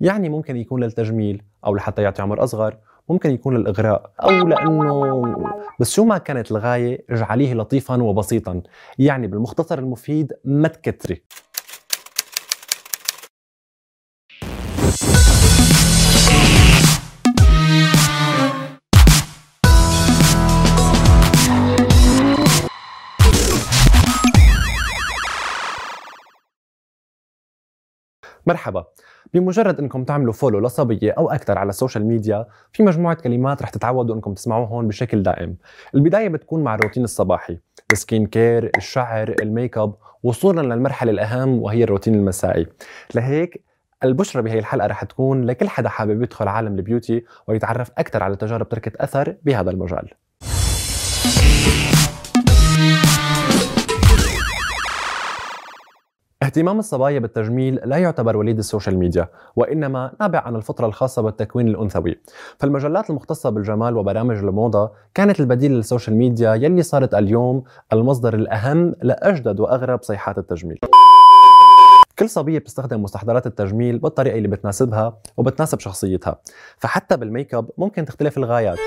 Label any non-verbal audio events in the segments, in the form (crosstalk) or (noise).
يعني ممكن يكون للتجميل أو لحتى يعطي عمر أصغر ممكن يكون للإغراء أو لأنه بس شو ما كانت الغاية اجعليه لطيفا وبسيطا يعني بالمختصر المفيد ما تكتري. مرحبا. بمجرد إنكم تعملوا follow لصبية أو أكثر على ال social media في مجموعة كلمات رح تتعودوا إنكم تسمعوهم بشكل دائم. البداية بتكون مع الروتين الصباحي ال skin care الشعر الميك اب وصولا للمرحلة الأهم وهي الروتين المسائي. لهيك بشرى بهي الحلقة رح تكون لكل حدا حابب يدخل عالم ال beauty ويتعرف أكثر على تجارب تركت أثر بهذا المجال. اهتمام الصبايا بالتجميل لا يعتبر وليد ال social media وإنما نابع عن الفطرة الخاصة بالتكوين الأنثوي. فالمجلات المختصة بالجمال وبرامج الموضة كانت البديل لل social media يلي صارت اليوم المصدر الأهم لأجدد وأغرب صيحات التجميل. كل صبية بتستخدم مستحضرات التجميل بالطريقة اللي بتناسبها وبتناسب شخصيتها. فحتى بالميك أب ممكن تختلف الغايات.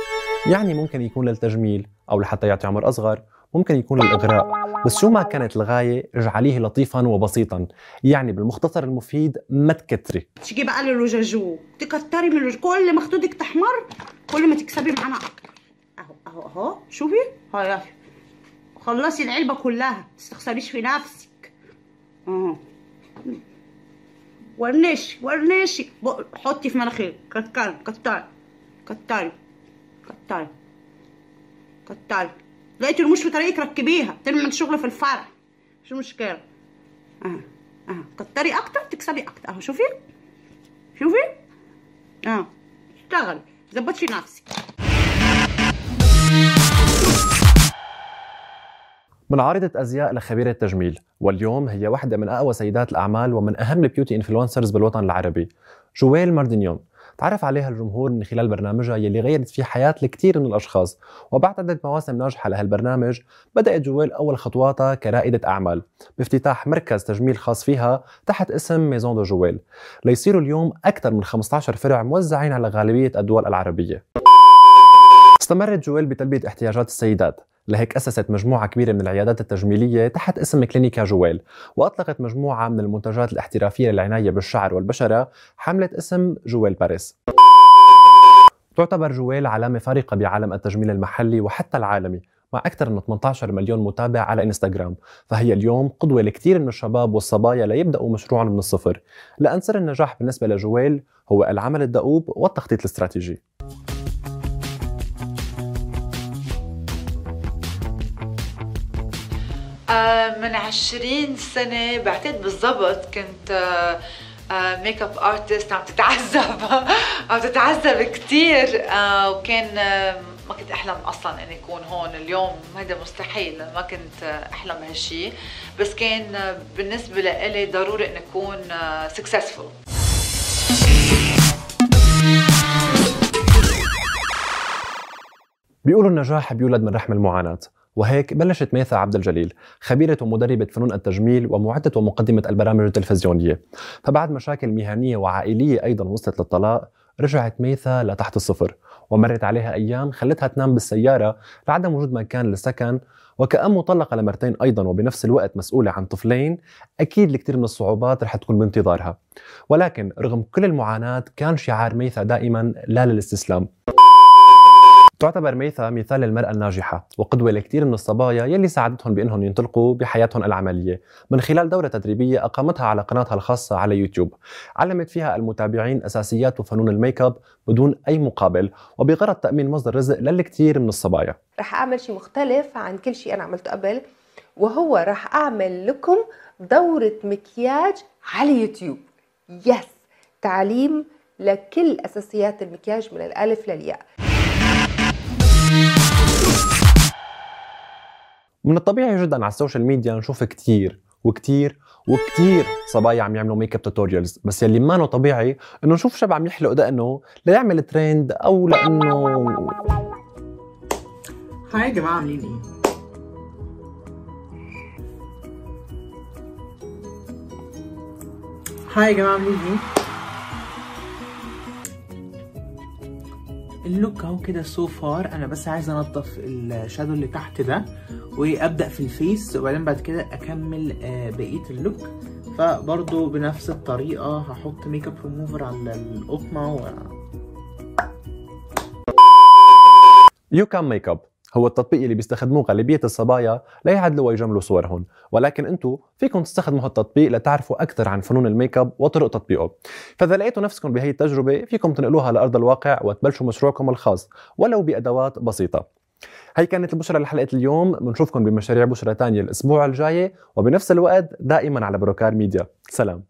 يعني ممكن يكون للتجميل أو لحتى يعطي عمر أصغر ممكن يكون للإغراء بس شو ما كانت الغاية اجعليه لطيفا وبسيطا يعني بالمختصر المفيد ما تكتري. تيجي بقى للوجاجو تكتري من الوج... كل ما خدودك تحمر كل ما تكسبي معانا أكتر أهو أهو أهو شوفي هاي خلصي العلبة كلها تستخسريش في نفسك. أهو. ورنشي ورنشي حطي في مناخيرك. كتري كتري كتري كتري كتري. لقيتي رموش في طريقك ركبيها ترمي من شغل في الفرح. شو المشكلة؟ آه آه. كتري أكتر؟ تكسبي أكتر. أهو شوفي. شوفي. آه. اشتغلي ظبطي نفسك. من عارضة أزياء لخبيرة تجميل واليوم هي واحدة من أقوى سيدات الأعمال ومن أهم ال beauty influencers بالوطن العربي. جويل ماردينيان. تعرف عليها الجمهور من خلال برنامجها يلي غيرت فيه حياة الكثير من الأشخاص وبعد عدة مواسم ناجحة لهالبرنامج بدأت جويل أول خطواتها كرائدة أعمال بافتتاح مركز تجميل خاص فيها تحت اسم Maison de Joelle ليصيروا اليوم أكثر من 15 فرع موزعين على غالبية الدول العربية. استمرت جويل بتلبية احتياجات السيدات. لهيك أسست مجموعة كبيرة من العيادات التجميلية تحت اسم Clinica Joelle وأطلقت مجموعة من المنتجات الاحترافية للعناية بالشعر والبشرة حملت اسم جويل باريس. تعتبر جويل علامة فارقة بعالم التجميل المحلي وحتى العالمي مع أكثر من 18 مليون متابع على إنستغرام. فهي اليوم قدوة لكثير من الشباب والصبايا ليبدأوا مشروعا من الصفر. لأن سر النجاح بالنسبة لجويل هو العمل الدؤوب والتخطيط الاستراتيجي. من عشرين سنة بعتقد بالضبط كنت makeup artist عم تتعذب. (laughs) عم تتعذب كثير آه، وكان ما كنت أحلم أصلا إني أكون هون اليوم. هذا مستحيل ما كنت أحلم هالشيء بس كان بالنسبة لإلي ضروري إني أكون successful بيقولوا النجاح بيولد من رحم المعاناة. وهيك بلشت ميثا عبد الجليل خبيرة ومدربة فنون التجميل ومعدة ومقدمة البرامج التلفزيونية. فبعد مشاكل مهنية وعائلية أيضا وصلت للطلاق رجعت ميثا لتحت الصفر ومرت عليها أيام خلتها تنام بالسيارة لعدم وجود مكان للسكن. وكأم مطلقة لمرتين أيضا وبنفس الوقت مسؤولة عن طفلين أكيد الكثير من الصعوبات رح تكون بانتظارها. ولكن رغم كل المعاناة كان شعار ميثا دائما لا للاستسلام. تعتبر ميثا مثال للمرأة الناجحة وقدوة لكثير من الصبايا يلي ساعدتهم بأنهم ينطلقوا بحياتهم العملية. من خلال دورة تدريبية أقامتها على قناتها الخاصة على يوتيوب. علمت فيها المتابعين أساسيات وفنون الميك أب بدون أي مقابل وبغرض تأمين مصدر رزق للكثير من الصبايا. رح أعمل شيء مختلف عن كل شيء أنا عملته قبل وهو رح أعمل لكم دورة مكياج على يوتيوب. yes تعليم لكل أساسيات المكياج من الألف للياء. من الطبيعي جدا على ال social media نشوف كتير وكتير وكتير صبايا عم يعملوا makeup tutorials بس يلي ما طبيعي إنه نشوف شاب عم يحلق دقنه ليعمل ترند أو لإنه hi يا جماعة عاملين إيه؟ hi يا جماعة عاملين إيه؟ ال look اهو كده so far أنا بس عايز انضف ال shadow اللي تحت ده. وابدا في ال face وبعدين بعد كده أكمل آه، بقية ال look. فبرضو بنفس الطريقة هحط ميك اب ريموفر على القطنة و... YouCam Makeup هو التطبيق اللي بيستخدموه غالبية الصبايا ليعدلوا ويجملوا صورهم ولكن أنتم فيكم تستخدموا هالتطبيق لتعرفوا أكثر عن فنون الميك اب وطرق تطبيقه. فإذا لقيتوا نفسكم بهي التجربة فيكم تنقلوها لأرض الواقع وتبلشوا مشروعكم الخاص ولو بأدوات بسيطة. هي كانت البشرى لحلقة اليوم بنشوفكم بمشاريع بشرى تانية الأسبوع الجاي وبنفس الوقت دائما على بروكار ميديا. سلام.